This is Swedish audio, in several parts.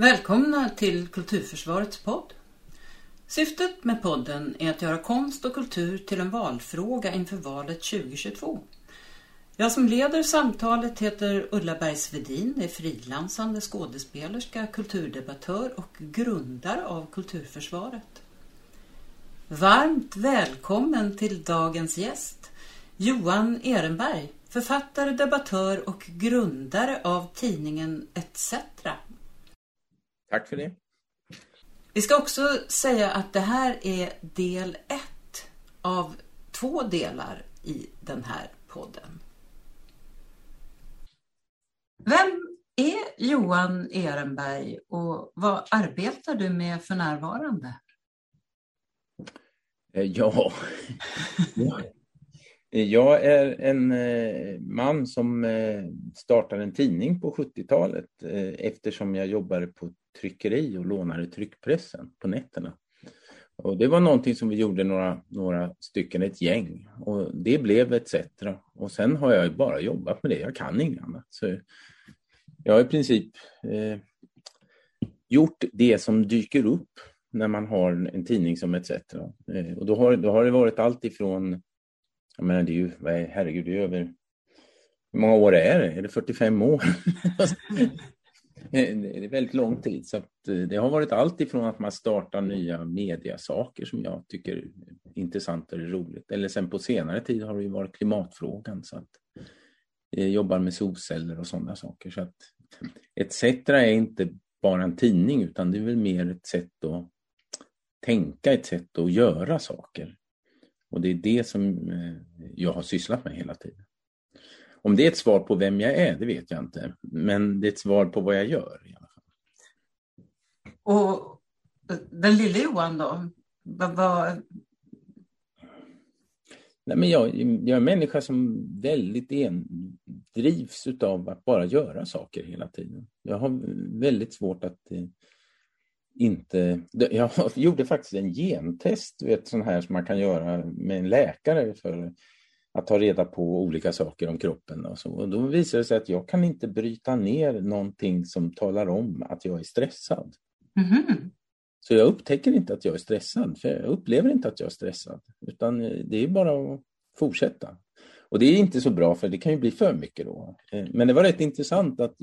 Välkomna till Kulturförsvarets podd. Syftet med podden är att göra konst och kultur till en valfråga inför valet 2022. Jag som leder samtalet heter Ulla Bergsvedin, är frilansande skådespelerska, kulturdebattör och grundare av Kulturförsvaret. Varmt välkommen till dagens gäst, Johan Ehrenberg, författare, debattör och grundare av tidningen ETC. Tack för det. Vi ska också säga att det här är del ett av två delar i den här podden. Vem är Johan Ehrenberg och vad arbetar du med för närvarande? Eh, ja, jag är en eh, man som eh, startade en tidning på 70-talet eftersom jag jobbade på tryckeri och lånade tryckpressen på nätterna. Och det var någonting som vi gjorde några, några stycken, ett gäng. Och det blev ETC. Och sen har jag bara jobbat med det, jag kan inget annat. Så jag har i princip eh, gjort det som dyker upp när man har en tidning som ETC. Eh, och då har, då har det varit allt ifrån, jag menar det är ju, herregud, det är över, hur många år är det? Är det 45 år? Det är väldigt lång tid. Så eh, det har varit allt ifrån att man startar nya mediasaker som jag tycker är intressant och roligt. Eller sen på senare tid har det ju varit klimatfrågan. Så att jag jobbar med solceller och sådana saker. Så att ETC är inte bara en tidning utan det är väl mer ett sätt att tänka, ett sätt att göra saker. Och det är det som eh, jag har sysslat med hela tiden. Om det är ett svar på vem jag är, det vet jag inte. Men det är ett svar på vad jag gör. I alla fall. Och den lille Johan då? Vad, vad... Nej, men jag, jag är en människa som väldigt en, drivs av att bara göra saker hela tiden. Jag har väldigt svårt att eh, inte... Jag gjorde faktiskt en gentest, vet, sån här som man kan göra med en läkare för att ta reda på olika saker om kroppen. Och, så. och då visar det sig att jag kan inte bryta ner någonting som talar om att jag är stressad. Mm. Så jag upptäcker inte att jag är stressad, för jag upplever inte att jag är stressad. Utan det är bara att fortsätta. Och det är inte så bra för det kan ju bli för mycket då. Eh, men det var rätt intressant att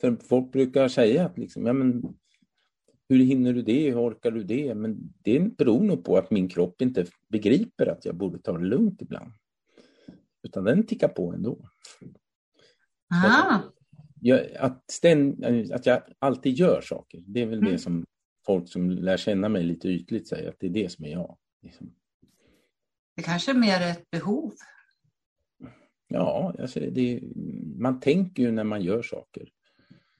för folk brukar säga att liksom, ja, men, hur hinner du det? Hur orkar du det? Men det beror nog på att min kropp inte begriper att jag borde ta det lugnt ibland. Utan den tickar på ändå. Ah. Jag, att, ständ, att jag alltid gör saker, det är väl mm. det som folk som lär känna mig lite ytligt säger, att det är det som är jag. Liksom. Det kanske är mer ett behov? Ja, alltså det, man tänker ju när man gör saker.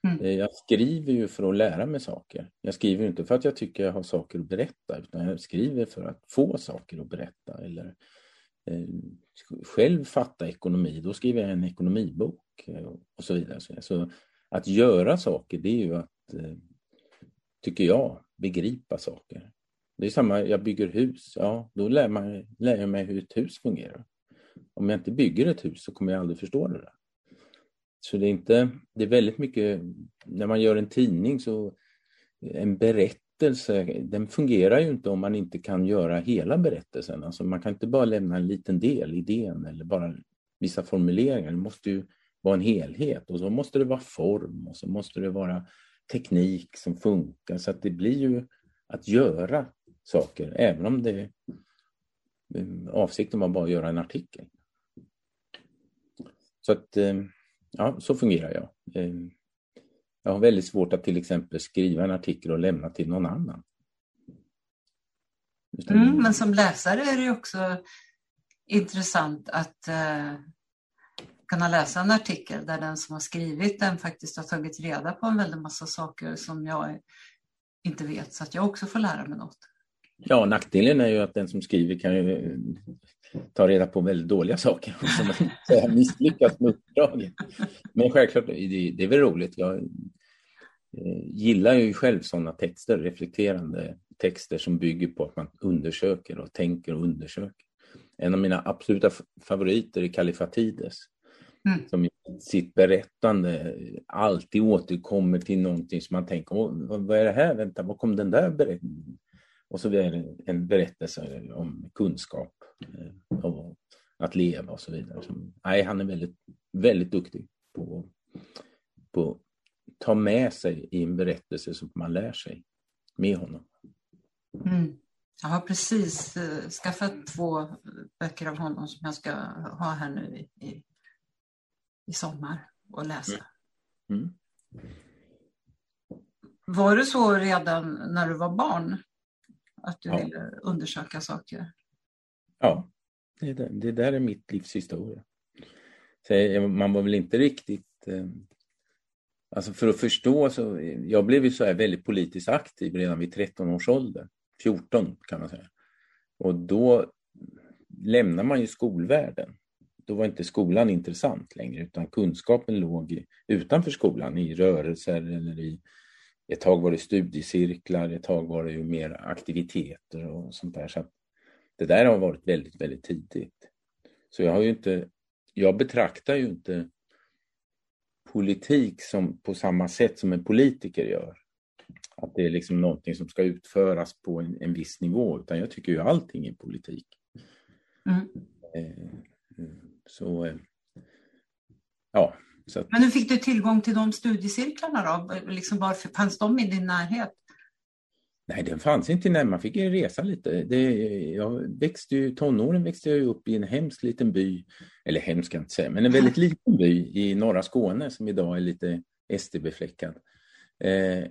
Mm. Eh, jag skriver ju för att lära mig saker. Jag skriver inte för att jag tycker jag har saker att berätta, utan jag skriver för att få saker att berätta eller Eh, själv fatta ekonomi, då skriver jag en ekonomibok eh, och så vidare. Så att göra saker, det är ju att, eh, tycker jag, begripa saker. Det är samma, jag bygger hus, ja, då lär, man, lär jag mig hur ett hus fungerar. Om jag inte bygger ett hus så kommer jag aldrig förstå det där. Så det är inte, det är väldigt mycket, när man gör en tidning så en berättelse berättelse, den fungerar ju inte om man inte kan göra hela berättelsen. Alltså man kan inte bara lämna en liten del, idén eller bara vissa formuleringar. Det måste ju vara en helhet och så måste det vara form och så måste det vara teknik som funkar så att det blir ju att göra saker även om det eh, avsikten var bara att göra en artikel. Så att eh, ja, så fungerar jag. Eh, jag har väldigt svårt att till exempel skriva en artikel och lämna till någon annan. Mm, men som läsare är det också intressant att eh, kunna läsa en artikel där den som har skrivit den faktiskt har tagit reda på en väldig massa saker som jag inte vet så att jag också får lära mig något. Ja, nackdelen är ju att den som skriver kan ju ta reda på väldigt dåliga saker som har misslyckats med uppdraget. Men självklart, det, det är väl roligt. Jag eh, gillar ju själv sådana texter, reflekterande texter som bygger på att man undersöker och tänker och undersöker. En av mina absoluta favoriter är Kalifatides Mm. Som i sitt berättande alltid återkommer till någonting som man tänker, vad är det här? Vänta, var kom den där berättelsen? Och så är det en berättelse om kunskap, om att leva och så vidare. nej, han är väldigt, väldigt duktig på, på att ta med sig i en berättelse som man lär sig med honom. Mm. Jag har precis uh, skaffat två böcker av honom som jag ska ha här nu i, i, i sommar och läsa. Mm. Mm. Var det så redan när du var barn? Att du ja. ville undersöka saker? Ja, det, där, det där är mitt livs historia. Så man var väl inte riktigt... Eh, alltså för att förstå så... Jag blev ju så här väldigt politiskt aktiv redan vid 13 års ålder. 14 kan man säga. Och då lämnar man ju skolvärlden. Då var inte skolan intressant längre utan kunskapen låg i, utanför skolan i rörelser eller i ett tag var det studiecirklar, ett tag var det ju mer aktiviteter och sånt där. Så det där har varit väldigt, väldigt tidigt. Så jag har ju inte, jag betraktar ju inte politik som på samma sätt som en politiker gör. Att det är liksom någonting som ska utföras på en, en viss nivå, utan jag tycker ju allting är politik. Mm. Eh, så, eh, ja. Så att... Men hur fick du tillgång till de studiecirklarna då? Liksom varför fanns de i din närhet? Nej, den fanns inte när man fick resa lite. Det, jag växte ju, tonåren växte jag upp i en hemsk liten by, eller hemsk kan jag inte säga, men en väldigt liten by i norra Skåne som idag är lite SD-befläckad. Eh,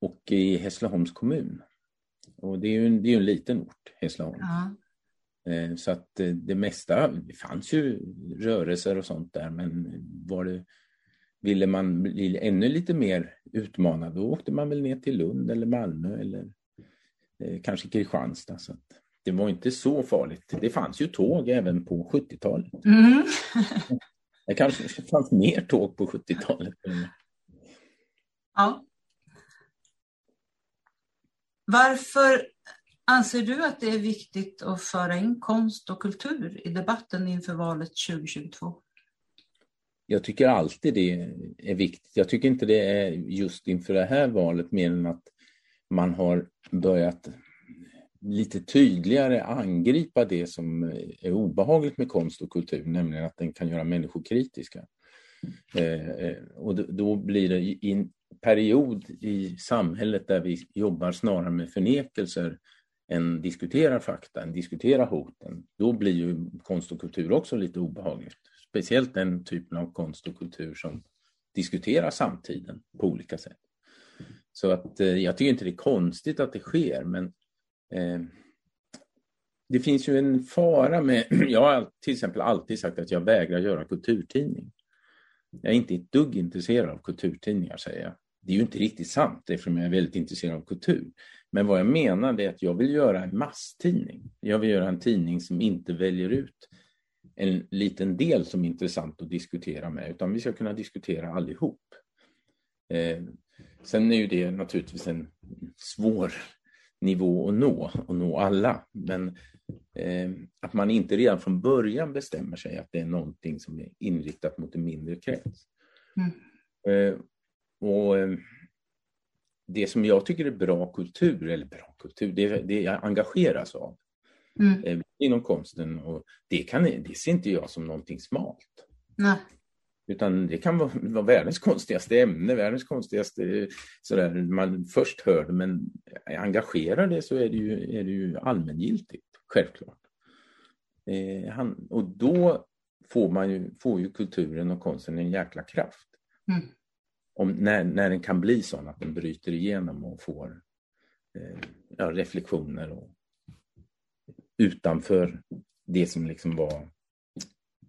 och i Hässleholms kommun. Och det är ju en, det är en liten ort, Hässleholm. Ja. Eh, så att eh, det mesta, det fanns ju rörelser och sånt där, men var det, ville man bli ännu lite mer utmanad, då åkte man väl ner till Lund eller Malmö eller kanske Kristianstad. Så det var inte så farligt. Det fanns ju tåg även på 70-talet. Mm. det kanske fanns mer tåg på 70-talet. Ja. Varför anser du att det är viktigt att föra in konst och kultur i debatten inför valet 2022? Jag tycker alltid det är viktigt. Jag tycker inte det är just inför det här valet mer än att man har börjat lite tydligare angripa det som är obehagligt med konst och kultur, nämligen att den kan göra människor kritiska. Eh, eh och då blir det i en period i samhället där vi jobbar snarare med förnekelser än diskuterar fakta, än diskuterar hoten, då blir ju konst och kultur också lite obehagligt. Speciellt den typen av konst och kultur som diskuterar samtiden på olika sätt. Så att eh, jag tycker inte det är konstigt att det sker, men eh, det finns ju en fara med... Jag har till exempel alltid sagt att jag vägrar göra kulturtidning. Jag är inte ett dugg intresserad av kulturtidningar, säger jag. Det är ju inte riktigt sant eftersom jag är väldigt intresserad av kultur. Men vad jag menar är att jag vill göra en masstidning. Jag vill göra en tidning som inte väljer ut en liten del som är intressant att diskutera med, utan vi ska kunna diskutera allihop. Eh, sen är ju det naturligtvis en svår nivå att nå, och nå alla. Men eh, att man inte redan från början bestämmer sig att det är någonting som är inriktat mot en mindre krets. Mm. Eh, och eh, det som jag tycker är bra kultur, eller bra kultur, det, det jag engageras av mm. Eh, inom konsten och det, kan, det ser inte jag som någonting smalt. Nej. Utan det kan vara, vara världens konstigaste ämne, världens konstigaste sådär man först hör det, men engagerar det så är det ju, är det ju allmängiltigt, självklart. Eh, han, och då får man ju, får ju kulturen och konsten en jäkla kraft. Mm om, när, när den kan bli sån att den bryter igenom och får eh, ja, reflektioner och, utanför det som liksom var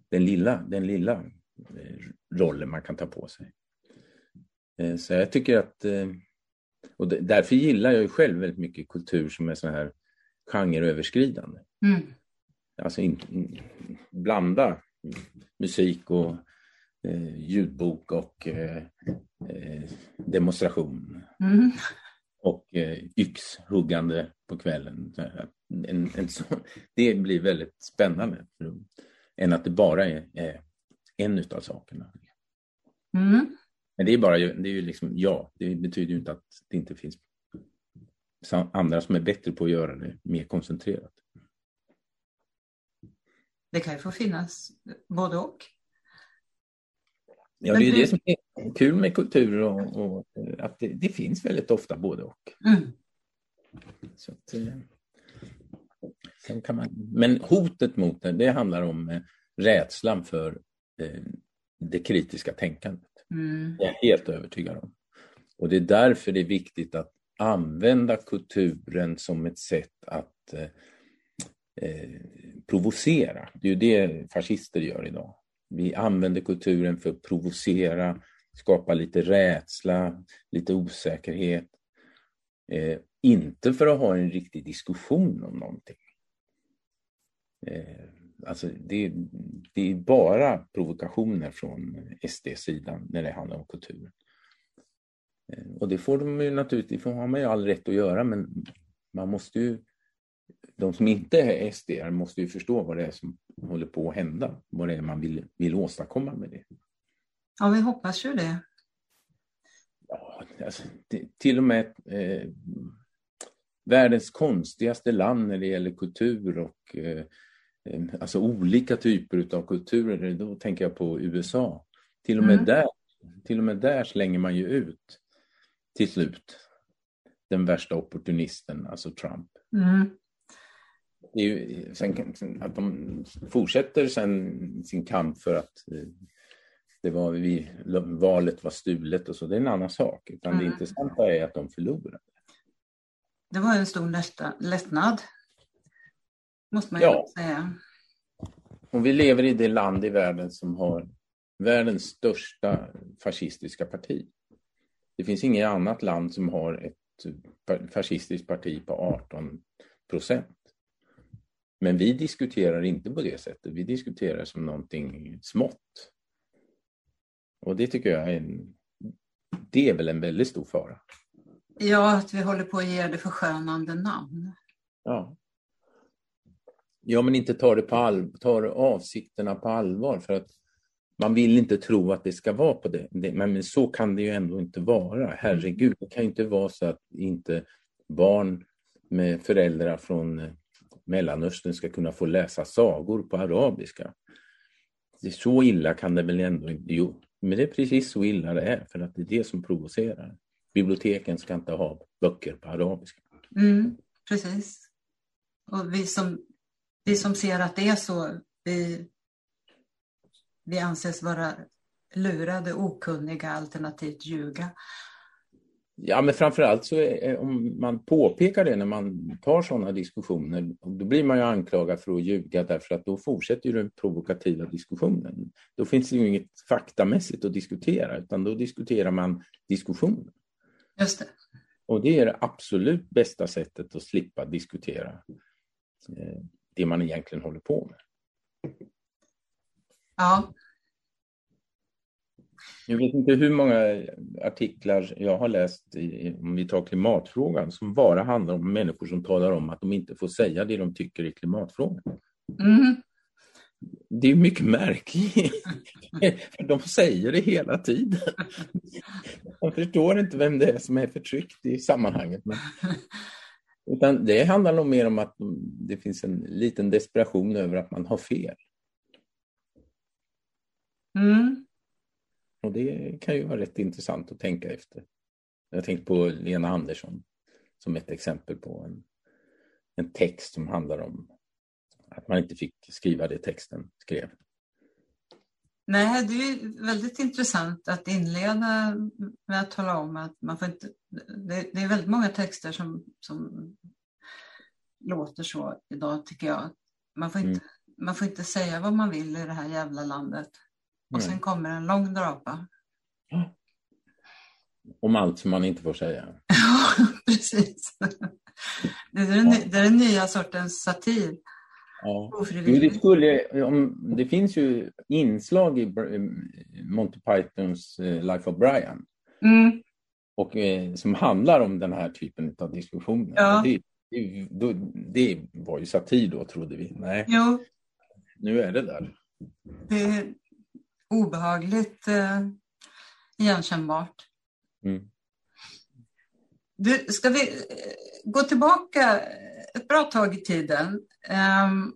den lilla, den lilla eh, rollen man kan ta på sig. Eh, så jag tycker att, eh, och därför gillar jag ju själv väldigt mycket kultur som är så här genreöverskridande. Mm. Alltså in, blanda musik och eh, ljudbok och eh, demonstration. Mm. Och eh, yxhuggande på kvällen. En, en så, det blir väldigt spännande. Än att det bara är, är en utav sakerna. Mm. Men det är bara, det är ju liksom, ja, det betyder ju inte att det inte finns andra som är bättre på att göra det mer koncentrerat. Det kan ju få finnas både och. Ja, det är ju det som är kul med kultur och, och att det, det, finns väldigt ofta både och. Mm. Så att, eh, sen kan man, men hotet mot det, det handlar om eh, rädslan för det kritiska tänkandet. Mm. Jag är helt övertygad om. Och det är därför det är viktigt att använda kulturen som ett sätt att eh, eh, provocera. Det är ju det fascister gör idag. Vi använder kulturen för att provocera, skapa lite rädsla, lite osäkerhet. Eh, inte för att ha en riktig diskussion om någonting. Eh, alltså det, det, är bara provokationer från SD-sidan när det handlar om kulturen. Eh, och det får de ju naturligtvis, har man ju all rätt att göra, men man måste ju de som inte är SD måste ju förstå vad det är som håller på att hända, vad det är man vill, vill åstadkomma med det. Ja, vi hoppas ju det. Ja, alltså, det, till och med eh, världens konstigaste land när det gäller kultur och eh alltså olika typer av kulturer, då tänker jag på USA. Till och med, mm. där, till och med där slänger man ju ut till slut den värsta opportunisten, alltså Trump. Mm det är ju, sen, att de fortsätter sen sin kamp för att eh, det var vi, valet var stulet och så, det är en annan sak. Utan mm. det intressanta är att de förlorade. Det var en stor lättnad, måste man ju ja. säga. Och vi lever i det land i världen som har världens största fascistiska parti. Det finns inget annat land som har ett fascistiskt parti på 18 procent. Men vi diskuterar inte på det sättet. Vi diskuterar som någonting smått. Och det tycker jag är en, det är väl en väldigt stor fara. Ja, att vi håller på att ge det förskönande namn. Ja. Ja, men inte tar, det på all, tar avsikterna på allvar för att man vill inte tro att det ska vara på det. Men så kan det ju ändå inte vara. Herregud, det kan ju inte vara så att inte barn med föräldrar från eh, Mellanöstern ska kunna få läsa sagor på arabiska. Det är så illa kan det väl ändå inte... Jo, men det är precis så illa det är, för att det är det som provocerar. Biblioteken ska inte ha böcker på arabiska. Mm, precis. Och vi som, vi som ser att det är så, vi, vi anses vara lurade, okunniga, alternativt ljuga. Ja, men framförallt så är, om man påpekar det när man tar sådana diskussioner, då blir man ju anklagad för att ljuga därför att då fortsätter ju den provokativa diskussionen. Då finns det ju inget faktamässigt att diskutera, utan då diskuterar man diskussionen. Just det. Och det är det absolut bästa sättet att slippa diskutera eh, det man egentligen håller på med. Ja, jag vet inte hur många artiklar jag har läst, i, om vi tar klimatfrågan, som bara handlar om människor som talar om att de inte får säga det de tycker i klimatfrågan. Mm. Det är mycket märkligt. De säger det hela tiden. Man förstår inte vem det är som är förtryckt i sammanhanget. Men... Utan det handlar nog mer om att det finns en liten desperation över att man har fel. Mm. Och det kan ju vara rätt intressant att tänka efter. Jag tänkte på Lena Andersson som ett exempel på en, en text som handlar om att man inte fick skriva det texten skrev. Nej, det är väldigt intressant att inleda med att tala om att man får inte... Det, det är väldigt många texter som, som låter så idag, tycker jag. Man får, inte, mm. man får inte säga vad man vill i det här jävla landet. Och sen kommer en lång drapa. Om allt som man inte får säga. Ja, precis. Det är den, det är den nya sortens satir. Ja. Det, skulle, om, det finns ju inslag i Monty Pythons eh, Life of Brian. Mm. Och, eh, som handlar om den här typen av diskussioner. Ja. Det, det, då, det, var ju satir då, trodde vi. Nej, jo. nu är det där. Det, obehagligt eh, igenkännbart. Mm. Du, ska vi eh, gå tillbaka ett bra tag i tiden? Um,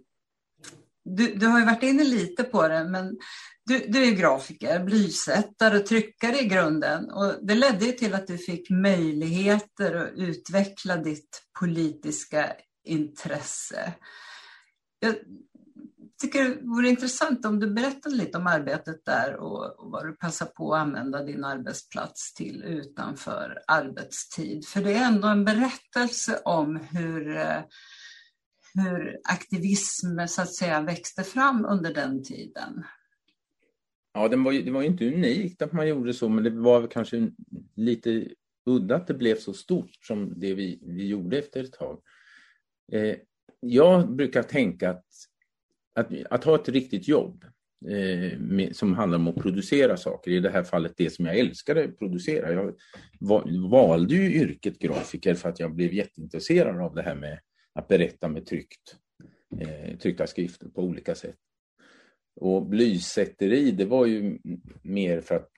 du, du, har ju varit inne lite på det, men du, du är grafiker, blysättare tryckare i grunden och det ledde ju till att du fick möjligheter att utveckla ditt politiska intresse. Jag tycker det vore intressant om du berättade lite om arbetet där och, och vad du passar på att använda din arbetsplats till utanför arbetstid. För det är ändå en berättelse om hur eh, hur aktivism så att säga växte fram under den tiden. Ja, den var ju, det var ju inte unikt att man gjorde så, men det var kanske lite udda att det blev så stort som det vi, vi gjorde efter ett tag. Eh, jag brukar tänka att, att, att ha ett riktigt jobb eh, med, som handlar om att producera saker, i det här fallet det som jag älskade att producera. Jag valde ju yrket grafiker för att jag blev jätteintresserad av det här med att berätta med tryckt, eh, tryckta skrifter på olika sätt. Och blysätteri, det var ju mer för att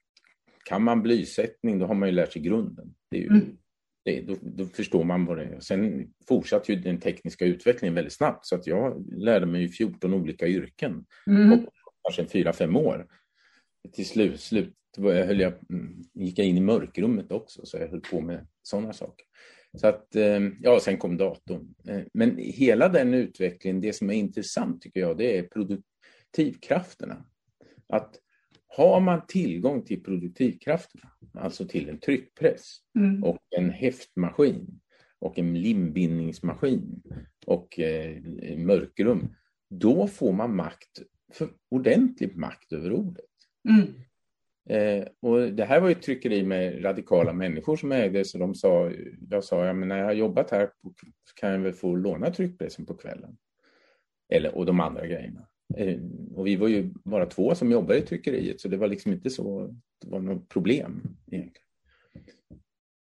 kan man blysättning, då har man ju lärt sig grunden. Det är ju, mm. det, då, då, förstår man vad det är. Sen fortsatte ju den tekniska utvecklingen väldigt snabbt, så att jag lärde mig 14 olika yrken mm. på kanske fyra, fem år. Till slut, slut höll jag, mm, gick jag in i mörkrummet också, så jag höll på med sådana saker. Så att, eh, ja, sen kom datorn. Eh, men hela den utvecklingen, det som är intressant tycker jag, det är produktivkrafterna. Att har man tillgång till produktivkrafterna, alltså till en tryckpress mm. och en häftmaskin och en limbindningsmaskin och eh, mörkrum, då får man makt, för ordentlig makt över ordet. Mm. Eh, och det här var ju ett tryckeri med radikala människor som ägde, så de sa, jag sa, ja, men när jag har jobbat här så kan jag väl få låna tryckpressen på kvällen. Eller, och de andra grejerna. Eh, och vi var ju bara två som jobbade i tryckeriet, så det var liksom inte så, det var något problem egentligen.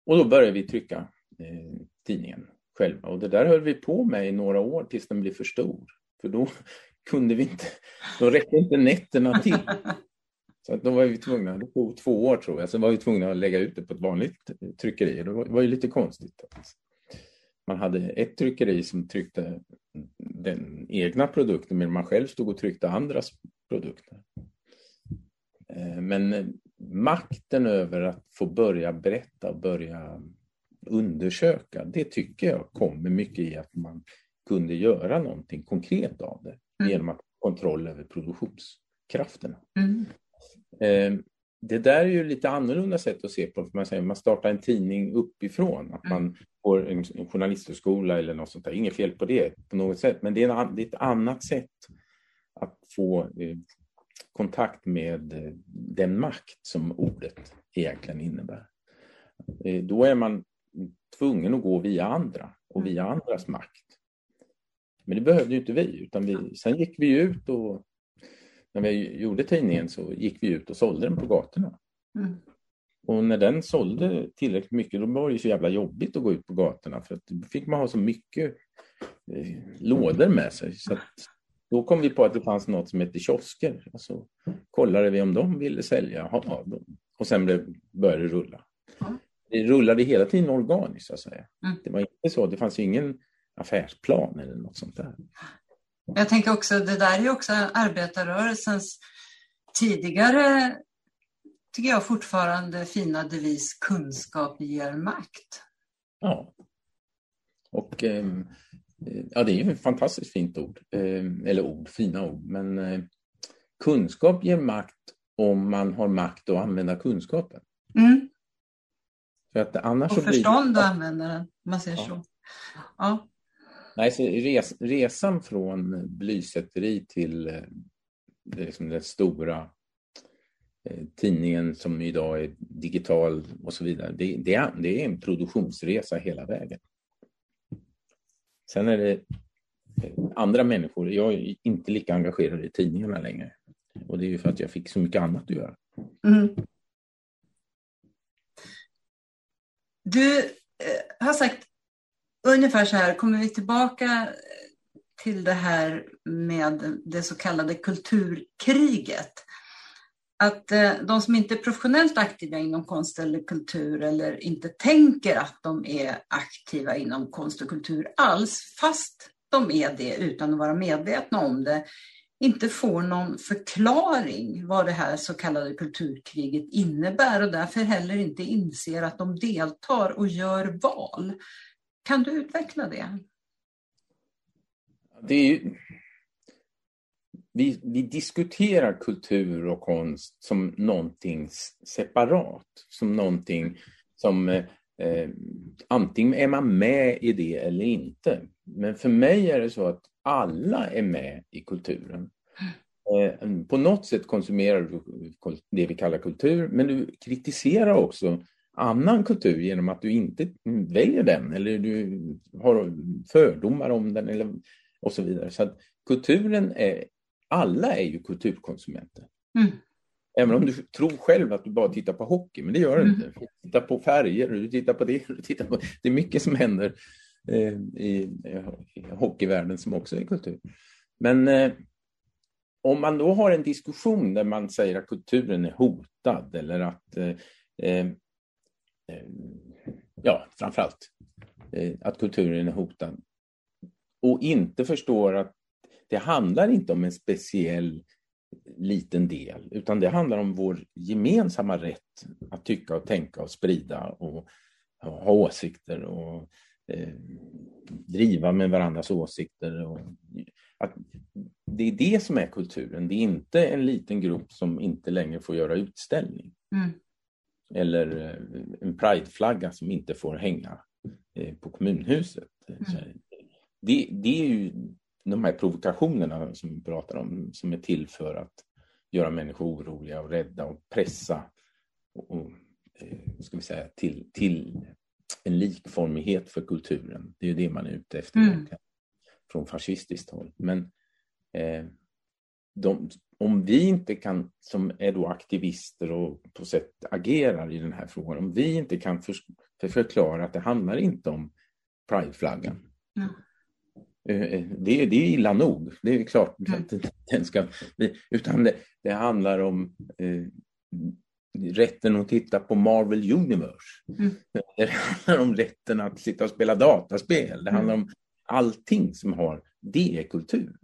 Och då började vi trycka eh, tidningen själva och det där höll vi på med i några år tills den blev för stor. För då kunde vi inte, då räckte inte nätterna till. Så att då var vi tvungna, det tog två år tror jag, sen var vi tvungna att lägga ut det på ett vanligt eh, tryckeri. Det var, det var ju lite konstigt. Man hade ett tryckeri som tryckte den egna produkten medan man själv stod och tryckte andras produkter. Eh, men makten över att få börja berätta och börja undersöka, det tycker jag kommer mycket i att man kunde göra någonting konkret av det mm. genom att ha kontroll över produktionskrafterna. Mm. Det där är ju lite annorlunda sätt att se på, man säger man startar en tidning uppifrån, att man mm. får en, en journalisthögskola eller något sånt där. Inget fel på det på något sätt, men det är, en, det är ett annat sätt att få eh, kontakt med eh, den makt som ordet egentligen innebär. Eh, då är man tvungen att gå via andra och mm. via andras makt. Men det behövde ju inte vi, utan vi, sen gick vi ut och när vi gjorde tidningen så gick vi ut och sålde den på gatorna. Mm. Och när den sålde tillräckligt mycket då var det så jävla jobbigt att gå ut på gatorna för att då fick man ha så mycket eh, lådor med sig. Så då kom vi på att det fanns något som hette kiosker. Och så kollade vi om de ville sälja. Ja, och sen blev, började det rulla. Det rullade hela tiden organiskt så att säga. Mm. Det var inte så, det fanns ingen affärsplan eller något sånt där. Jag tänker också, det där är också arbetarrörelsens tidigare, tycker jag fortfarande, fina devis kunskap ger makt. Ja. Och eh, ja, det är ju ett fantastiskt fint ord, eh, eller ord, fina ord, men eh, kunskap ger makt om man har makt att använda kunskapen. Mm. För att annars och förstånd blir... att använda den, om man säger ja. så. Ja. Nej, så res, resan från blysätteri till eh, liksom den stora eh, tidningen som idag är digital och så vidare. Det, det, är, det är en produktionsresa hela vägen. Sen är det eh, andra människor. Jag är inte lika engagerad i tidningarna längre. Och det är ju för att jag fick så mycket annat att göra. Mm. Du eh, har sagt ungefär så här, kommer vi tillbaka till det här med det så kallade kulturkriget. att eh, de som inte är professionellt aktiva inom konst eller kultur eller inte tänker att de är aktiva inom konst och kultur alls, fast de är det utan att vara medvetna om det, inte får någon förklaring vad det här så kallade kulturkriget innebär och därför heller inte inser att de deltar och gör val. Kan du utveckla det? Det är ju... vi, vi diskuterar kultur och konst som någonting separat, som någonting som eh, eh, antingen är man med i det eller inte. Men för mig är det så att alla är med i kulturen. Eh, på något sätt konsumerar du det vi kallar kultur, men du kritiserar också annan kultur genom att du inte väljer den eller du har fördomar om den eller, och så vidare. Så att kulturen är, alla är ju kulturkonsumenter. Mm. Även om du tror själv att du bara tittar på hockey, men det gör du mm. inte. Du tittar på färger, du tittar på det, du tittar på... Det är mycket som händer eh, i, i hockeyvärlden som också är kultur. Men eh, om man då har en diskussion där man säger att kulturen är hotad eller att eh Eh, ja, framförallt eh, att kulturen är hotad och inte förstår att det handlar inte om en speciell liten del, utan det handlar om vår gemensamma rätt att tycka och tänka och sprida och ha åsikter och eh, driva med varandras åsikter. Och, att det är det som är kulturen, det är inte en liten grupp som inte längre får göra utställning. Mm. Eller eh, en prideflagga som inte får hänga eh, på kommunhuset. Mm. Det, det är ju de här provokationerna som vi pratar om som är till för att göra människor oroliga och rädda och pressa och, och eh, ska vi säga, till, till en likformighet för kulturen. Det är ju det man är ute efter mm. från fascistiskt håll. Men eh, de, om vi inte kan, som är då aktivister och på sätt agerar i den här frågan, om vi inte kan för, för förklara att det handlar inte om prideflaggan. Mm. Det, det är illa nog, det är klart mm. att den ska utan det, det handlar om eh, rätten att titta på Marvel Universe. Mm. Det handlar om rätten att sitta och spela dataspel. Det handlar mm. om allting som har, det är kultur.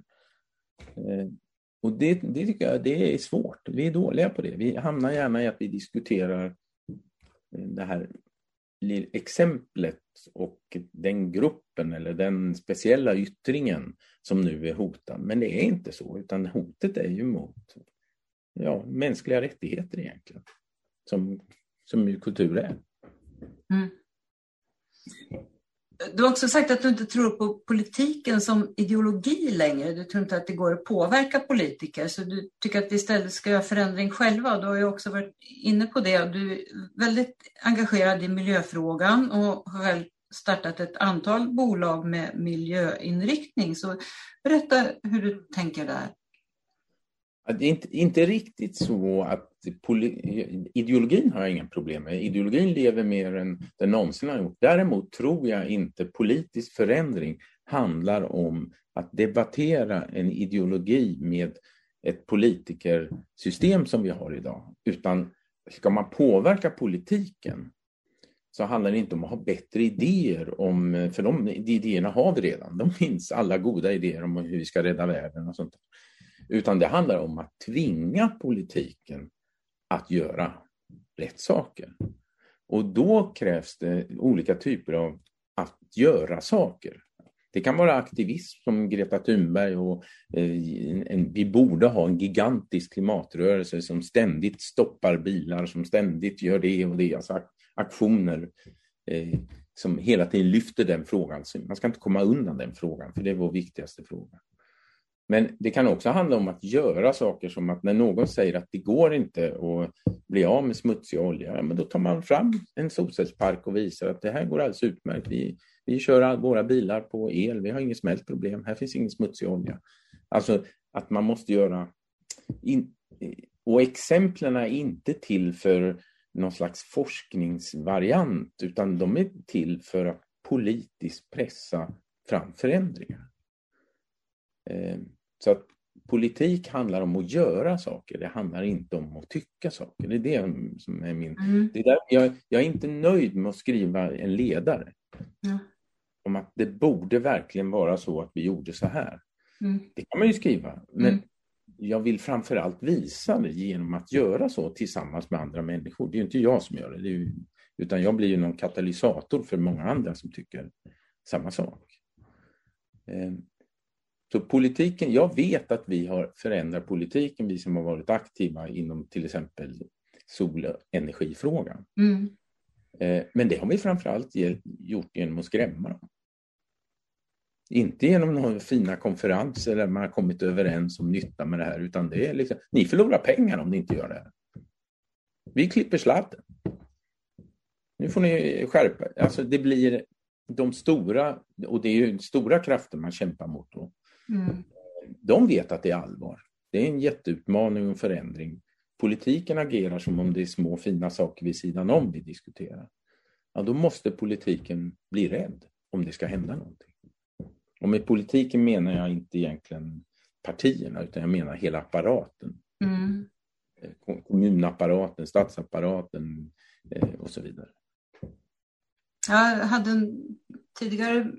Och det, det tycker jag det är svårt. Vi är dåliga på det. Vi hamnar gärna i att vi diskuterar eh, det här exemplet och den gruppen eller den speciella yttringen som nu är hotad. Men det är inte så, utan hotet är ju mot ja, mänskliga rättigheter egentligen som, som ju kultur är. Mm. Du har också sagt att du inte tror på politiken som ideologi längre. Du tror inte att det går att påverka politiker, så du tycker att vi istället ska göra förändring själva. Du har ju också varit inne på det. Du är väldigt engagerad i miljöfrågan och har själv startat ett antal bolag med miljöinriktning. Så berätta hur du tänker där. Det är inte, inte riktigt så att ideologin har jag inga problem med. Ideologin lever mer än den någonsin har gjort. Däremot tror jag inte politisk förändring handlar om att debattera en ideologi med ett politikersystem som vi har idag. Utan ska man påverka politiken så handlar det inte om att ha bättre idéer om, för de idéerna har vi redan. De finns alla goda idéer om hur vi ska rädda världen och sånt. Utan det handlar om att tvinga politiken att göra rätt saker. Och då krävs det olika typer av att göra saker. Det kan vara aktivism som Greta Thunberg och eh, en, vi borde ha en gigantisk klimatrörelse som ständigt stoppar bilar, som ständigt gör det och det, alltså aktioner eh, som hela tiden lyfter den frågan. Man ska inte komma undan den frågan, för det är vår viktigaste fråga. Men det kan också handla om att göra saker som att när någon säger att det går inte att bli av med smutsig olja, men då tar man fram en solcellspark och visar att det här går alldeles utmärkt. Vi, vi kör våra bilar på el, vi har inget smält problem, här finns ingen smutsig olja. Alltså att man måste göra... In, och exemplen är inte till för någon slags forskningsvariant, utan de är till för att politiskt pressa fram förändringar. Ehm, så att politik handlar om att göra saker, det handlar inte om att tycka saker. Det är det som är min... Mm. Det är där, jag, jag, är inte nöjd med att skriva en ledare. Mm. Om att det borde verkligen vara så att vi gjorde så här. Mm. Det kan man ju skriva, men mm. jag vill framför allt visa det genom att göra så tillsammans med andra människor. Det är inte jag som gör det, det ju, utan jag blir ju någon katalysator för många andra som tycker samma sak. Så politiken, jag vet att vi har förändrat politiken, vi som har varit aktiva inom till exempel solenergifrågan. Mm. Ehm, men det har vi framförallt gjort genom att skrämma dem. Inte genom några fina konferenser där man har kommit överens om nytta med det här, utan det är liksom, ni förlorar pengar om ni inte gör det här. Vi klipper sladden. Nu får ni skärpa Alltså det blir de stora, och det är ju stora krafter man kämpar mot då. Mm. De vet att det är allvar. Det är en jätteutmaning och förändring. Politiken agerar som om det är små fina saker vid sidan om vi diskuterar. Ja, då måste politiken bli rädd om det ska hända någonting. Och med politiken menar jag inte egentligen partierna utan jag menar hela apparaten. Mm. Eh, kommunapparaten, statsapparaten eh, och så vidare. Jag hade en tidigare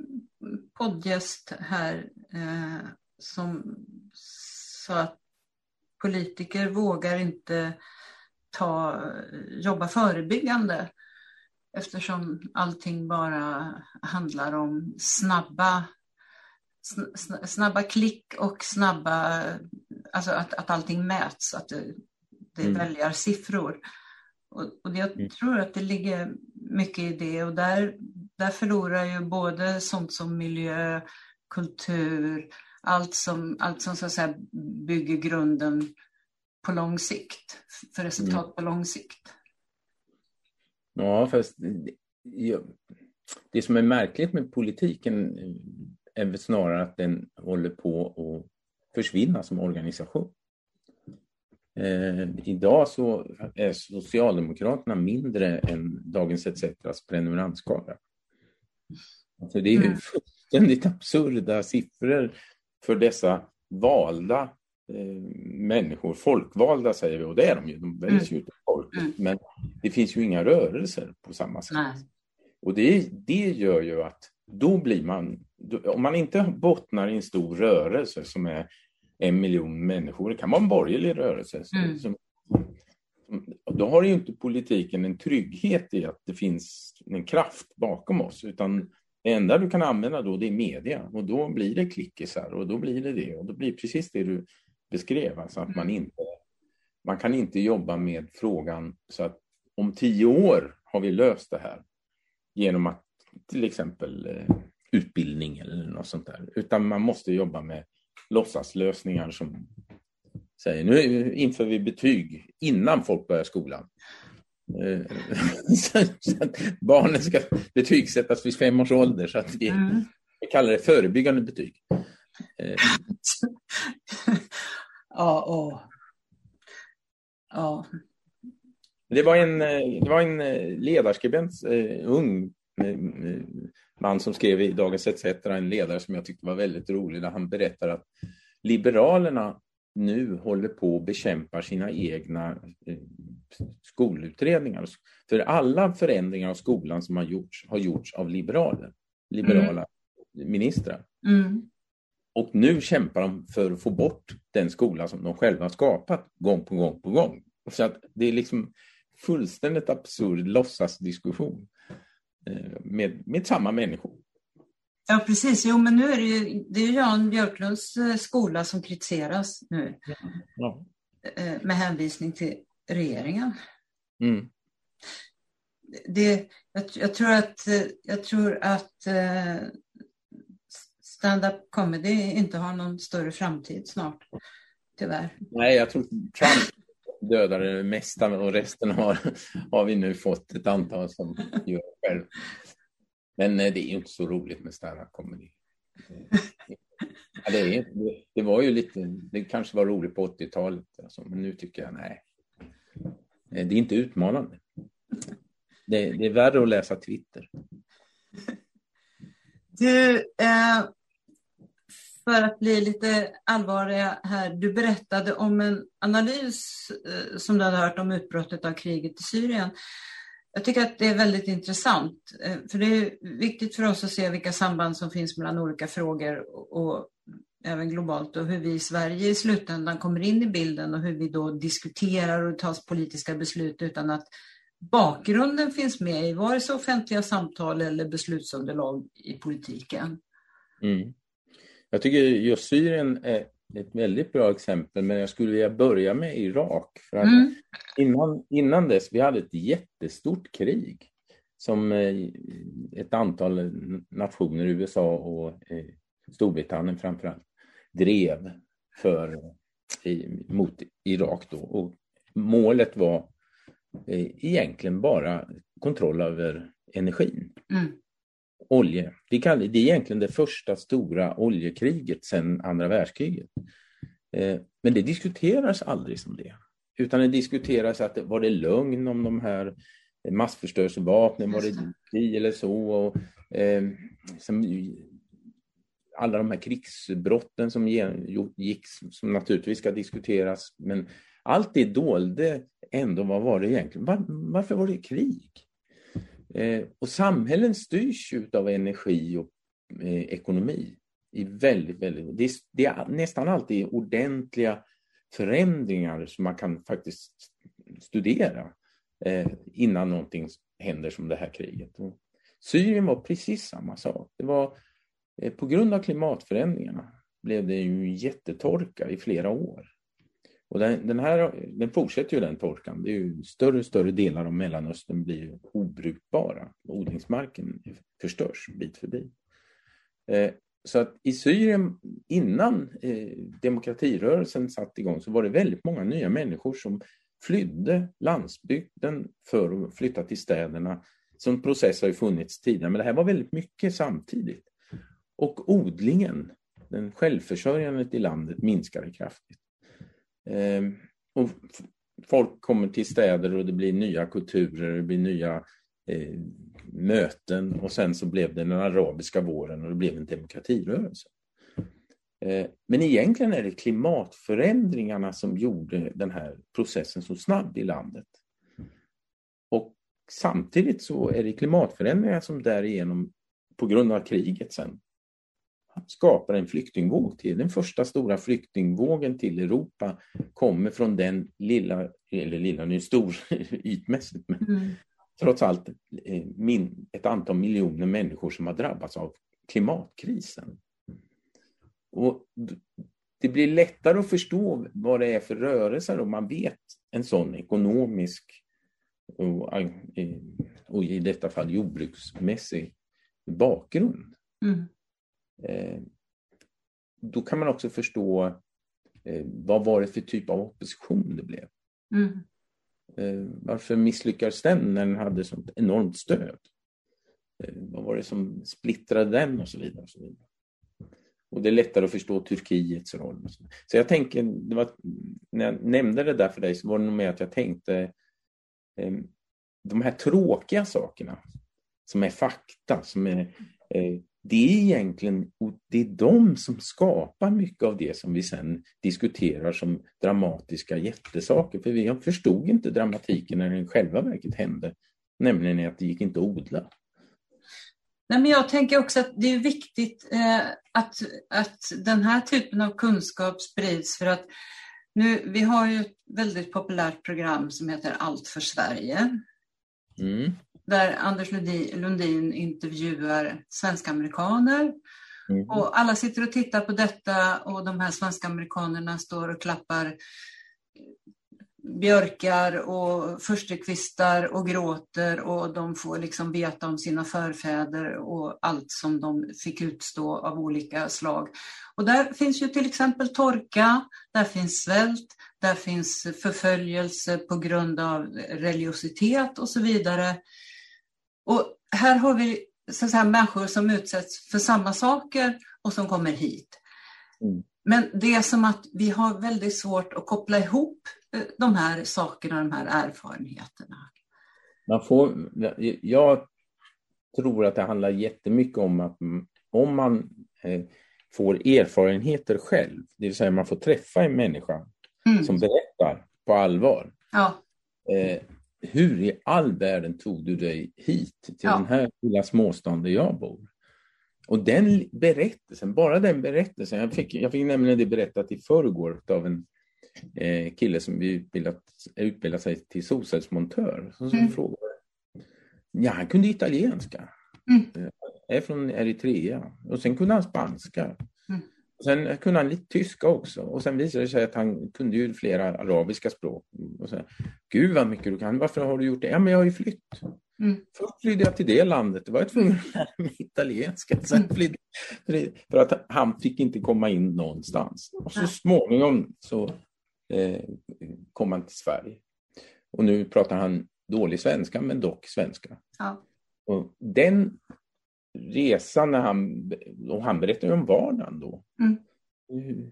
poddgäst här eh, som sa att politiker vågar inte ta, jobba förebyggande eftersom allting bara handlar om snabba, snabba klick och snabba, alltså att, att allting mäts, att det, det mm. väljarsiffror. Och, och jag mm. tror att det ligger mycket i det och där, där förlorar ju både sånt som miljö, kultur, allt som, allt som så att säga bygger grunden på lång sikt, för resultat mm. på lång sikt. Ja, fast det, som är märkligt med politiken är väl snarare att den håller på att försvinna som organisation. Eh, idag så är Socialdemokraterna mindre än Dagens ETCs prenumerantskara. Alltså det är mm. Fullständigt absurda siffror för dessa valda eh, människor. Folkvalda säger vi, och det är de ju, de väljs ju mm. folket. Mm. Men det finns ju inga rörelser på samma sätt. Nej. Och det, det gör ju att då blir man, om man inte bottnar i en stor rörelse som är en miljon människor. Det kan vara en borgerlig rörelse. Mm. Som, då har ju inte politiken en trygghet i att det finns en kraft bakom oss, utan det enda du kan använda då det är media och då blir det klickisar och då blir det det och då blir precis det du beskrev, alltså att man mm. inte man kan inte jobba med frågan så att om tio år har vi löst det här genom att till exempel eh, utbildning eller något sånt där, utan man måste jobba med låtsaslösningar som säger nu inför vi betyg innan folk börjar skolan. Eh, barnen ska betygsättas vid fem års ålder så att vi, mm. vi kallar det förebyggande betyg. Eh. ja, och... ja. Det var en, det var en ledarskribent, ung man som skrev i Dagens ETC en ledare som jag tyckte var väldigt rolig där han berättar att Liberalerna nu håller på att bekämpa sina egna eh, skolutredningar. För alla förändringar av skolan som har gjorts har gjorts av liberaler, liberala mm. ministrar. Mm. Och nu kämpar de för att få bort den skola som de själva har skapat gång på gång på gång. Så att det är liksom fullständigt absurd låtsasdiskussion. Eh, med, med samma människor. Ja, precis. Jo, men nu är det ju, det är Jan Björklunds eh, skola som kritiseras nu. Ja. Eh, med hänvisning till regeringen. Mm. Det, jag, jag, tror att, jag tror att stand-up comedy inte har någon större framtid snart, tyvärr. Nej, jag tror Trump dödar det mesta och resten har, har vi nu fått ett antal som gör själv. Men eh, det är ju inte så roligt med stand-up comedy. Ja, det, är, det, var ju lite, det kanske var roligt på 80-talet, alltså, men nu tycker jag nej. Det är inte utmanande. Det, det är värre att läsa Twitter. Du, eh, för att bli lite allvarliga här. Du berättade om en analys eh, som du hade hört om utbrottet av kriget i Syrien. Jag tycker att det är väldigt intressant, eh, för det är viktigt för oss att se vilka samband som finns mellan olika frågor och även globalt och hur vi i Sverige i slutändan kommer in i bilden och hur vi då diskuterar och tas politiska beslut utan att bakgrunden finns med i vare sig offentliga samtal eller beslutsunderlag i politiken. Mm. Jag tycker just Syrien är ett väldigt bra exempel, men jag skulle vilja börja med Irak. För att mm. innan, innan dess, vi hade ett jättestort krig som eh, ett antal nationer, USA och eh, Storbritannien framförallt, drev för, mot Irak. Då. Och målet var eh, egentligen bara kontroll över energin. Mm olje. Det är egentligen det första stora oljekriget sedan andra världskriget. Eh, men det diskuteras aldrig som det. Utan det diskuteras att var det lögn om de här massförstörelsevapnen, var det si eller så? Och, eh, som, alla de här krigsbrotten som gick, som naturligtvis ska diskuteras, men allt det dolde ändå vad var det egentligen? Var, varför var det krig? Eh, och samhällen styrs ju av energi och eh, ekonomi. I väldigt, väldigt, det är, det, är, nästan alltid ordentliga förändringar som man kan faktiskt studera eh, innan någonting händer som det här kriget. Och Syrien var precis samma sak. Det var, Eh, på grund av klimatförändringarna blev det ju jättetorka i flera år. Och den, den, här, den fortsätter ju den torkan. Det är ju större och större delar av Mellanöstern blir obrukbara. Odlingsmarken förstörs bit för bit. Eh, så att i Syrien, innan eh, demokratirörelsen satte igång, så var det väldigt många nya människor som flydde landsbygden för att flytta till städerna. Sån process har ju funnits tidigare, men det här var väldigt mycket samtidigt. Och odlingen, den självförsörjandet i landet minskade kraftigt. Ehm, och folk kommer till städer och det blir nya kulturer, det blir nya eh, möten och sen så blev det den arabiska våren och det blev en demokratirörelse. Eh, men egentligen är det klimatförändringarna som gjorde den här processen så snabb i landet. Och samtidigt så är det klimatförändringar som därigenom, på grund av kriget sen, skapar en flyktingvåg till. Den första stora flyktingvågen till Europa kommer från den lilla, eller lilla, nu stor ytmässigt, men mm. trots allt eh, min, ett antal miljoner människor som har drabbats av klimatkrisen. Och det blir lättare att förstå vad det är för rörelser om man vet en sån ekonomisk och, eh, och i detta fall jordbruksmässig bakgrund. Mm. Eh, då kan man också förstå eh, vad var det för typ av opposition det blev. Mm. Eh, varför misslyckades den när den hade sånt enormt stöd? Vad var det som splittrade den och så vidare. Och, så vidare. och det är lättare att förstå Turkiets roll. Så. så jag tänker, var, när jag nämnde det där för dig så var det nog med att jag tänkte de här tråkiga sakerna som är fakta, som är det är egentligen det är de som skapar mycket av det som vi sen diskuterar som dramatiska jättesaker. För vi förstod inte dramatiken när den själva verket hände, nämligen att det gick inte att odla. Nej, men jag tänker också att det är viktigt eh, att, att den här typen av kunskap sprids för att nu, vi har ju ett väldigt populärt program som heter Allt för Sverige. Mm där Anders Lundin intervjuar svenska amerikaner. Mm. Och alla sitter och tittar på detta och de här svenska amerikanerna står och klappar björkar och förstukvistar och gråter och de får liksom veta om sina förfäder och allt som de fick utstå av olika slag. Och där finns ju till exempel torka, där finns svält, där finns förföljelse på grund av religiositet och så vidare. Och här har vi så att säga, människor som utsätts för samma saker och som kommer hit. Mm. Men det är som att vi har väldigt svårt att koppla ihop eh, de här sakerna, de här erfarenheterna. Man får, jag tror att det handlar jättemycket om att om man eh, får erfarenheter själv, det vill säga man får träffa en människa mm. som berättar på allvar. Ja. Eh, hur i all världen tog du dig hit till ja. den här lilla småstaden där jag bor? Och den berättelsen, bara den berättelsen, jag fick, jag fick nämligen det berättat i förrgår av en eh, kille som utbildat, utbildat sig till solcellsmontör. Som, mm. frågade, ja, han kunde italienska. Mm. Jag är från Eritrea. Och sen kunde han spanska. Sen kunde han lite tyska också. Och sen visade det sig att han kunde ju flera arabiska språk. Och så, Gud vad mycket du kan. Varför har du gjort det? Ja, men jag har ju flytt. Mm. Först flydde jag till det landet. Då var jag tvungen att lära mig italienska. Sen mm. flydde, för att han fick inte komma in någonstans. Och så småningom så eh, kom han till Sverige. Och nu pratar han dålig svenska, men dock svenska. Ja. Och den resan när han, och han berättade om vardagen då. Mm. Hur,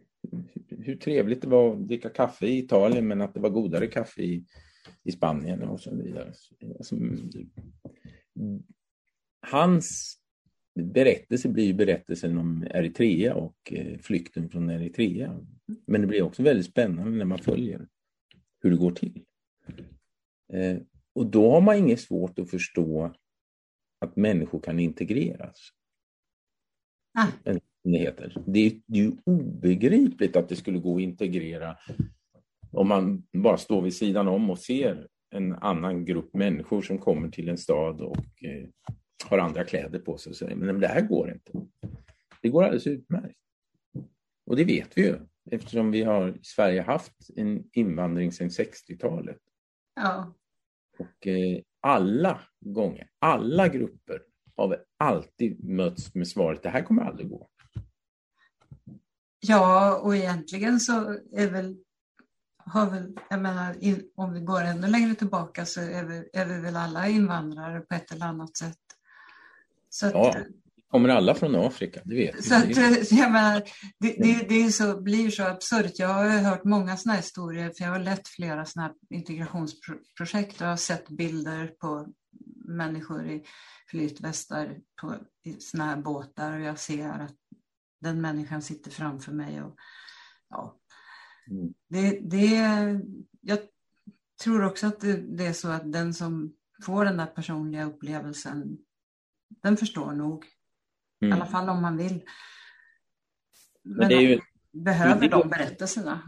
hur, trevligt det var att dricka kaffe i Italien men att det var godare kaffe i, i Spanien och så vidare. Alltså, hans berättelse blir berättelsen om Eritrea och eh, flykten från Eritrea. Men det blir också väldigt spännande när man följer hur det går till. Eh, och då har man inget svårt att förstå att människor kan integreras. Ah. Det, heter. Det, är, det är ju obegripligt att det skulle gå att integrera om man bara står vid sidan om och ser en annan grupp människor som kommer till en stad och eh, har andra kläder på sig och säger men det här går inte. Det går alldeles utmärkt. Och det vet vi ju eftersom vi har i Sverige haft en invandring sedan 60-talet. Ja. Och eh, alla gånger, alla grupper har vi alltid mötts med svaret det här kommer aldrig gå. Ja, och egentligen så är väl, har väl jag menar, om vi går ännu längre tillbaka så är vi, är vi väl alla invandrare på ett eller annat sätt. Så att, ja, kommer alla från Afrika, det vet så vi. Att, jag menar, det, det, det så, blir så absurt. Jag har hört många sådana historier, för jag har lett flera sådana integrationsprojekt och har sett bilder på människor i flytvästar på sådana här båtar och jag ser att den människan sitter framför mig. Och, ja, mm. det, det, jag tror också att det, det är så att den som får den där personliga upplevelsen, den förstår nog. Mm. I alla fall om man vill. Men, Men det är ju... behöver de berättelserna.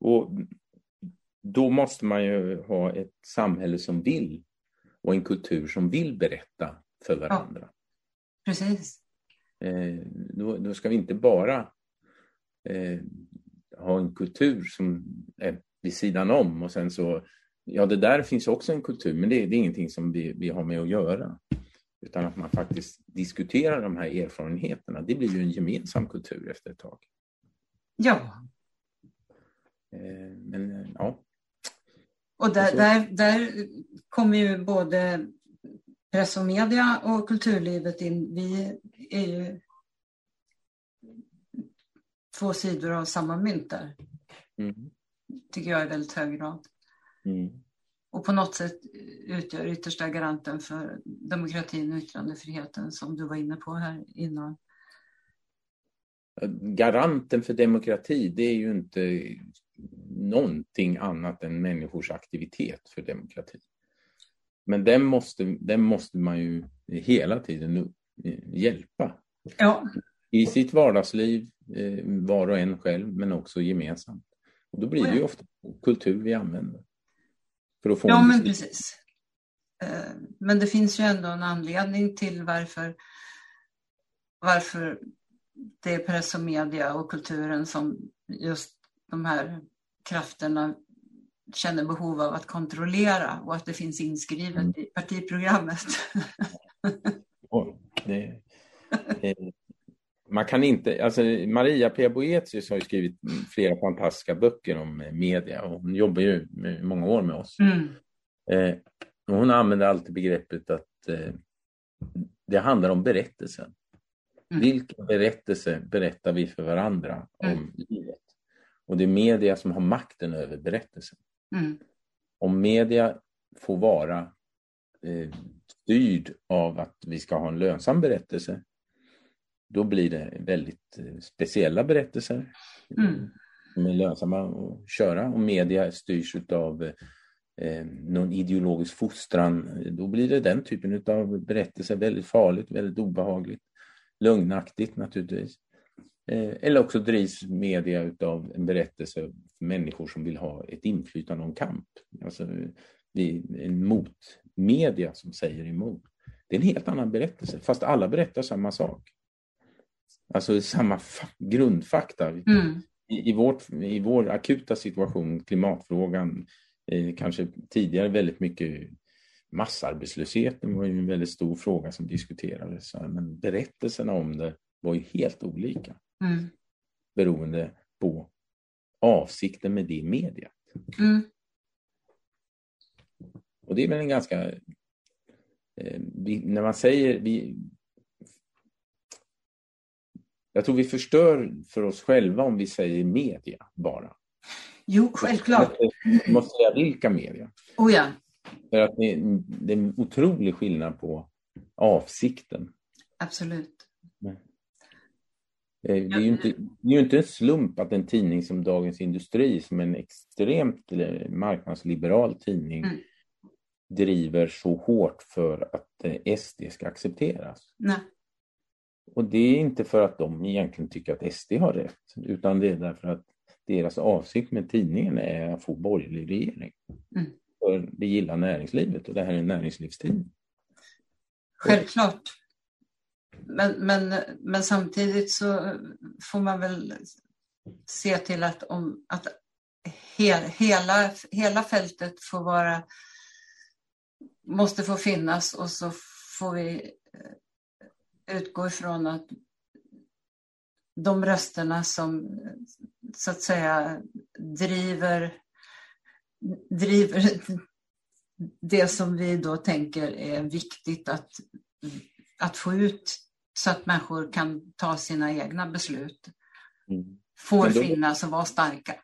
Och då måste man ju ha ett samhälle som vill och en kultur som vill berätta för varandra. Ja, precis. Eh, då, då, ska vi inte bara eh, ha en kultur som är vid sidan om och sen så, ja det där finns också en kultur men det, det är ingenting som vi, vi har med att göra. Utan att man faktiskt diskuterar de här erfarenheterna. Det blir ju en gemensam kultur efter ett tag. Ja. Eh, men ja, och där, där, där kommer ju både press och media och kulturlivet in. Vi är ju två sidor av samma mynt där. Mm. tycker jag i väldigt hög grad. Mm. Och på något sätt utgör yttersta garanten för demokratin och yttrandefriheten som du var inne på här innan. Garanten för demokrati, det är ju inte någonting annat än människors aktivitet för demokrati. Men den måste, den måste man ju hela tiden hjälpa. Ja. I sitt vardagsliv, eh, var och en själv, men också gemensamt. Och då blir det ju ofta kultur vi använder. För att få ja, men precis. Eh, men det finns ju ändå en anledning till varför, varför det är press och media och kulturen som just de här krafterna känner behov av att kontrollera och att det finns inskrivet mm. i partiprogrammet. det, det, man kan inte, alltså Maria P. Boetius har ju skrivit flera fantastiska böcker om media och hon jobbar ju många år med oss. Mm. Eh, hon använder alltid begreppet att eh, det handlar om berättelsen. Mm. Vilken berättelse berättar vi för varandra om mm. livet? Och det är media som har makten över berättelsen. Mm. Om media får vara eh, styrd av att vi ska ha en lönsam berättelse, då blir det väldigt eh, speciella berättelser mm. som är lönsamma att köra och media styrs av eh, någon ideologisk fostran. Då blir det den typen av berättelser väldigt farligt, väldigt obehagligt, lögnaktigt naturligtvis. Eh, eller också drivs media av en berättelse för människor som vill ha ett inflytande och en kamp. Alltså, en motmedia som säger emot. Det är en helt annan berättelse, fast alla berättar samma sak. Alltså samma grundfakta. Mm. I, i, vårt, I vår akuta situation, klimatfrågan, eh, kanske tidigare väldigt mycket massarbetslösheten var ju en väldigt stor fråga som diskuterades. Men berättelserna om det var ju helt olika. Mm. Beroende på avsikten med det mediet. Mm. Och det är väl en ganska... Eh, vi, när man säger... Vi, jag tror vi förstör för oss själva om vi säger media bara. Jo, självklart. Vi måste säga vilka media. Oh ja. För att det, det är en otrolig skillnad på avsikten. Absolut. Eh, det är ju inte, det är ju inte en slump att en tidning som Dagens Industri, som är en extremt marknadsliberal tidning, mm driver så hårt för att eh, SD ska accepteras. Nej. Och det är inte för att de egentligen tycker att SD har rätt, utan det är därför att deras avsikt med tidningen är att få borgerlig regering. Mm. För det gillar näringslivet och det här är en näringslivstidning. Självklart. Men, men, men samtidigt så får man väl se till att, om, att hel, hela, hela fältet får vara måste få finnas och så får vi eh, utgå ifrån att de rösterna som så att säga driver, driver det som vi då tänker är viktigt att, att få ut så att människor kan ta sina egna beslut. Mm. Får då, finnas och vara starka.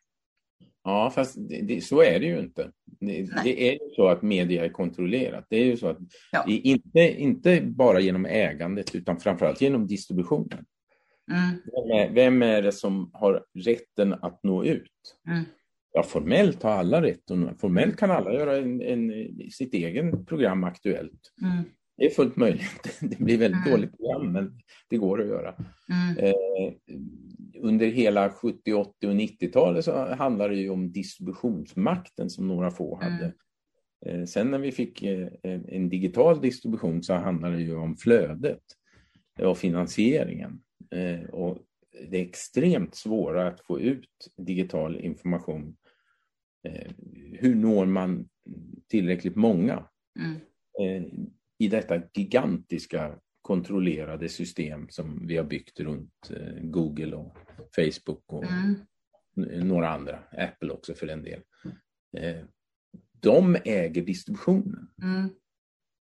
Ja, fast det, det, så är det ju inte. Det, det, är ju så att media är kontrollerat. Det är ju så att ja. inte, inte bara genom ägandet utan framförallt genom distributionen. Mm. Vem, är, vem, är, det som har rätten att nå ut? Mm. Ja, formellt har alla rätt formellt kan alla göra en, en sitt egen program aktuellt. Mm. Det är fullt möjligt. Det blir väldigt mm. dåligt program, men det går att göra. Mm. Eh, under hela 70, 80 och 90-talet så handlade det ju om distributionsmakten som några få mm. hade. Mm. Sen när vi fick eh, en digital distribution så handlade det ju om flödet och finansieringen. Eh, och det är extremt svåra att få ut digital information. Hur når man tillräckligt många mm. I detta gigantiska kontrollerade system som vi har byggt runt Google och Facebook och mm. några andra, Apple också för den del. Eh, de äger distributionen. Mm.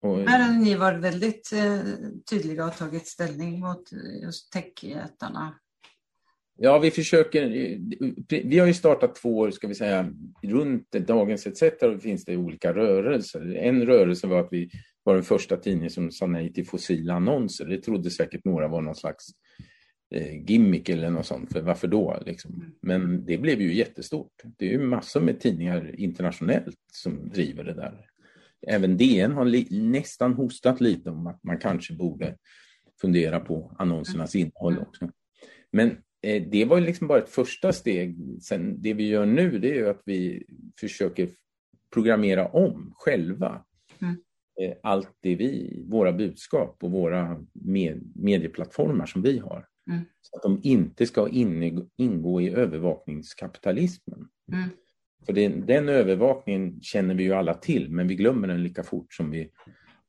Och, Här har ni varit väldigt eh, tydliga och tagit ställning mot just techjättarna. Ja, vi försöker. Vi har ju startat två år, ska vi säga, runt Dagens ETC finns det olika rörelser. En rörelse var att vi var den första tidningen som sa nej till fossila annonser. Det trodde säkert några var någon slags eh, gimmick eller något sånt, för varför då? Liksom? Mm. Men det blev ju jättestort. Det är ju massor med tidningar internationellt som driver det där. Även DN har nästan hostat lite om att man kanske borde fundera på annonsernas mm. innehåll också. Men eh, det var ju liksom bara ett första steg. Sen det vi gör nu det är ju att vi försöker programmera om själva mm. Eh, allt det vi, våra budskap och våra med, medieplattformar som vi har. Mm. Så att de inte ska ingå i övervakningskapitalismen. Mm. För det, den övervakningen känner vi ju alla till, men vi glömmer den lika fort som vi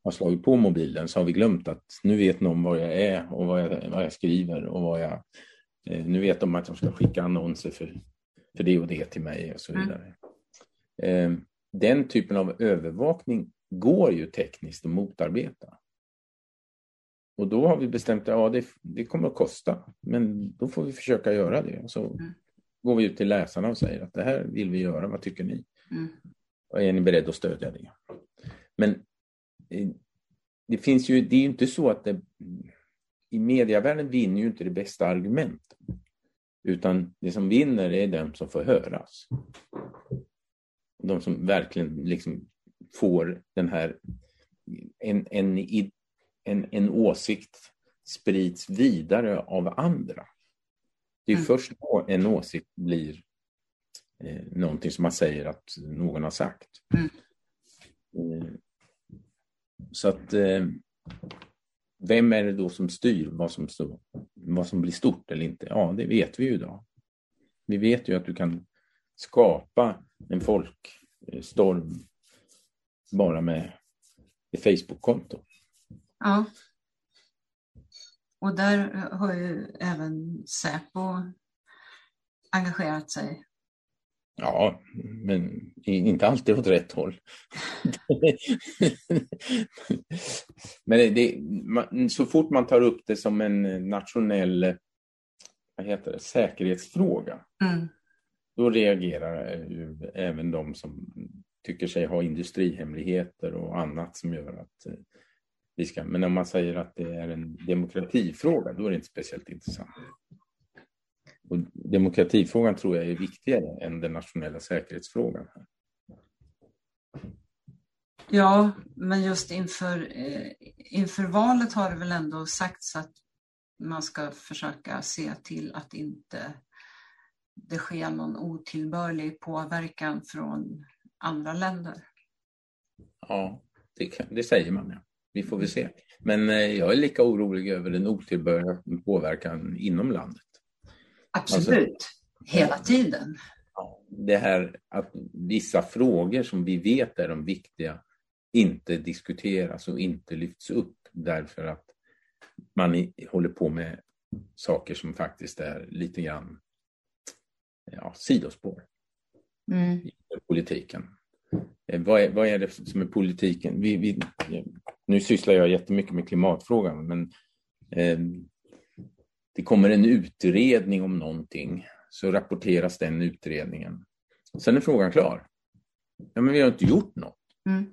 har slagit på mobilen så har vi glömt att nu vet någon var jag är och vad jag, vad jag skriver och vad jag... Eh, nu vet de att de ska skicka annonser för, för det och det till mig och så mm. vidare. Mm. Eh, den typen av övervakning går ju tekniskt att motarbeta. Och då har vi bestämt att ja, det, det kommer att kosta, men då får vi försöka göra det. Och så mm. går vi ut till läsarna och säger att det här vill vi göra, vad tycker ni? Mm. Och är ni beredda att stödja det? Men eh, det finns ju, det är ju inte så att det, i medievärlden vinner ju inte det bästa argumentet. Utan det som vinner är de som får höras. De som verkligen liksom får den här, en, en, en, en åsikt sprids vidare av andra. Det är mm. först då en åsikt blir eh, någonting som man säger att någon har sagt. Mm. Eh, så att eh, vem är det då som styr vad som, stå, vad som blir stort eller inte? Ja, det vet vi ju idag. Vi vet ju att du kan skapa en folkstorm bara med ett Facebook-konto. Ja. Och där har ju även Säpo engagerat sig. Ja, men inte alltid åt rätt håll. men det, så fort man tar upp det som en nationell vad heter det, säkerhetsfråga, mm. då reagerar ju även de som tycker sig ha industrihemligheter och annat som gör att eh, vi ska... Men om man säger att det är en demokratifråga, då är det inte speciellt intressant. Och demokratifrågan tror jag är viktigare än den nationella säkerhetsfrågan. Ja, men just inför, eh, inför valet har det väl ändå sagts att man ska försöka se till att inte det sker någon otillbörlig påverkan från andra länder. Ja, det, det säger man. Ja. Vi får väl se. Men eh, jag är lika orolig över den otillbörliga påverkan inom landet. Absolut, alltså, hela tiden. Det här att vissa frågor som vi vet är de viktiga inte diskuteras och inte lyfts upp därför att man håller på med saker som faktiskt är lite grann ja, sidospår mm. politiken. Eh, vad är, vad är det som är politiken? Vi, vi, nu sysslar jag jättemycket med klimatfrågan, men eh, det kommer en utredning om någonting, så rapporteras den utredningen. Sen är frågan klar. Ja, men vi har inte gjort något. Mm.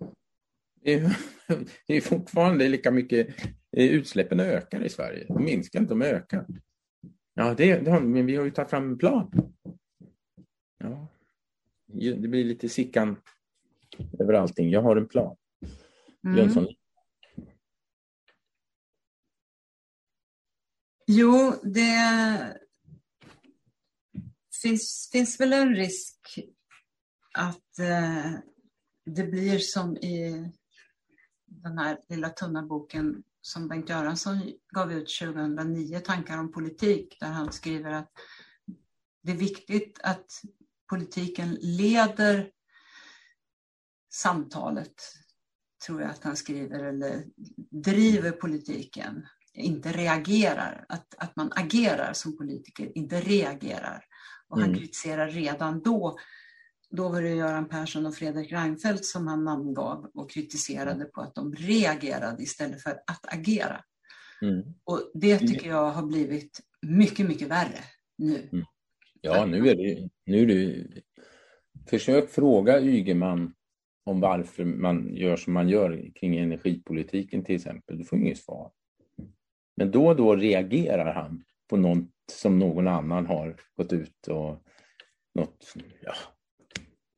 Det, är, det är fortfarande lika mycket, eh, utsläppen ökar i Sverige. De minskar inte, de ökar. Ja, det, det har, men vi har ju tagit fram en plan. Ja, det blir lite Sickan över allting. Jag har en plan. Mm. Jönsson. Jo, det finns, finns väl en risk att eh, det blir som i den här lilla tunna boken som Bengt Göransson gav ut 2009, Tankar om politik, där han skriver att det är viktigt att politiken leder samtalet, tror jag att han skriver, eller driver politiken, inte reagerar. Att, att man agerar som politiker, inte reagerar. Och han mm. kritiserar redan då, då var det Göran Persson och Fredrik Reinfeldt som han namngav och kritiserade på att de reagerade istället för att agera. Mm. Och det tycker jag har blivit mycket, mycket värre nu. Mm. Ja, nu är det, nu är det... Försök fråga Ygeman om varför man gör som man gör kring energipolitiken till exempel. Du får inget svar. Men då och då reagerar han på något som någon annan har gått ut och något, ja.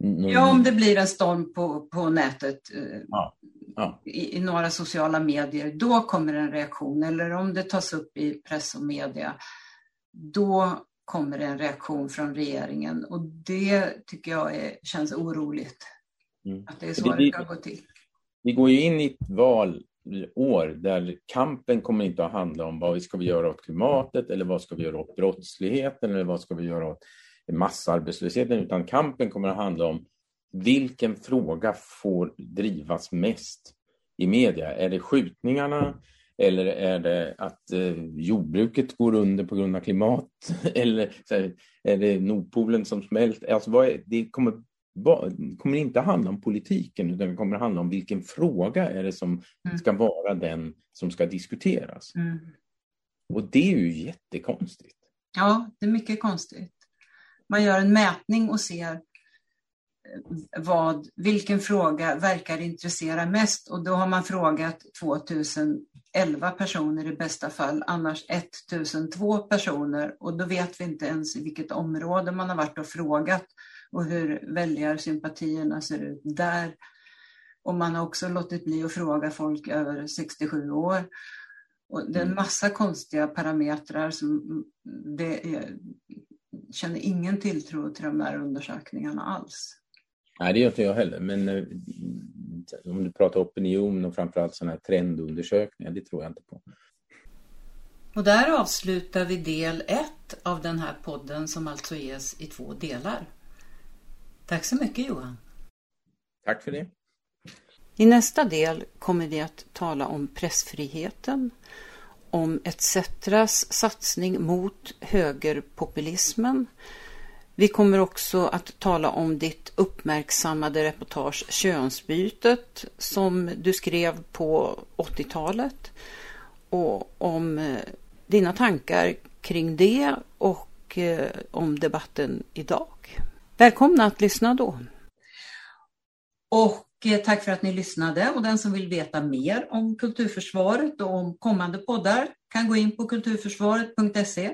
Någon... Ja, om det blir en storm på, på nätet eh, ja, ja. I, I, några sociala medier, då kommer en reaktion. Eller om det tas upp i press och media, då kommer en reaktion från regeringen. Och det tycker jag är, känns oroligt. Mm. Att det är så det, det ska gå till. Vi går ju in i ett valår där kampen kommer inte att handla om vad ska vi göra åt klimatet eller vad ska vi göra åt brottsligheten eller vad ska vi göra åt massarbetslösheten, utan kampen kommer att handla om vilken fråga får drivas mest i media? Är det skjutningarna eller är det att eh, jordbruket går under på grund av klimat? eller här, är det Nordpolen som smälter? Alltså, är, det kommer kommer inte handla om politiken utan det kommer handla om vilken fråga är det som mm. ska vara den som ska diskuteras. Mm. Och det är ju jättekonstigt. Ja, det är mycket konstigt. Man gör en mätning och ser eh, vad, vilken fråga verkar intressera mest och då har man frågat 2000 11 personer i bästa fall, annars 1002 personer och då vet vi inte ens i vilket område man har varit och frågat och hur väljarsympatierna ser ut där. Och man har också låtit bli att fråga folk över 67 år. Och det är en mm. massa konstiga parametrar som det är, känner ingen tilltro till de här undersökningarna alls. Nej, det gör inte jag heller. Men eh, om du pratar opinion och framförallt sådana här trendundersökningar, det tror jag inte på. Och där avslutar vi del ett av den här podden som alltså ges i två delar. Tack så mycket Johan. Tack för det. I nästa del kommer vi att tala om pressfriheten, om ETCetras satsning mot högerpopulismen. Vi kommer också att tala om ditt uppmärksammade reportage Könsbytet som du skrev på 80-talet och om eh, dina tankar kring det och eh, om debatten idag. Välkomna att lyssna då. Och eh, tack för att ni lyssnade och den som vill veta mer om Kulturförsvaret och om kommande poddar kan gå in på kulturförsvaret.se.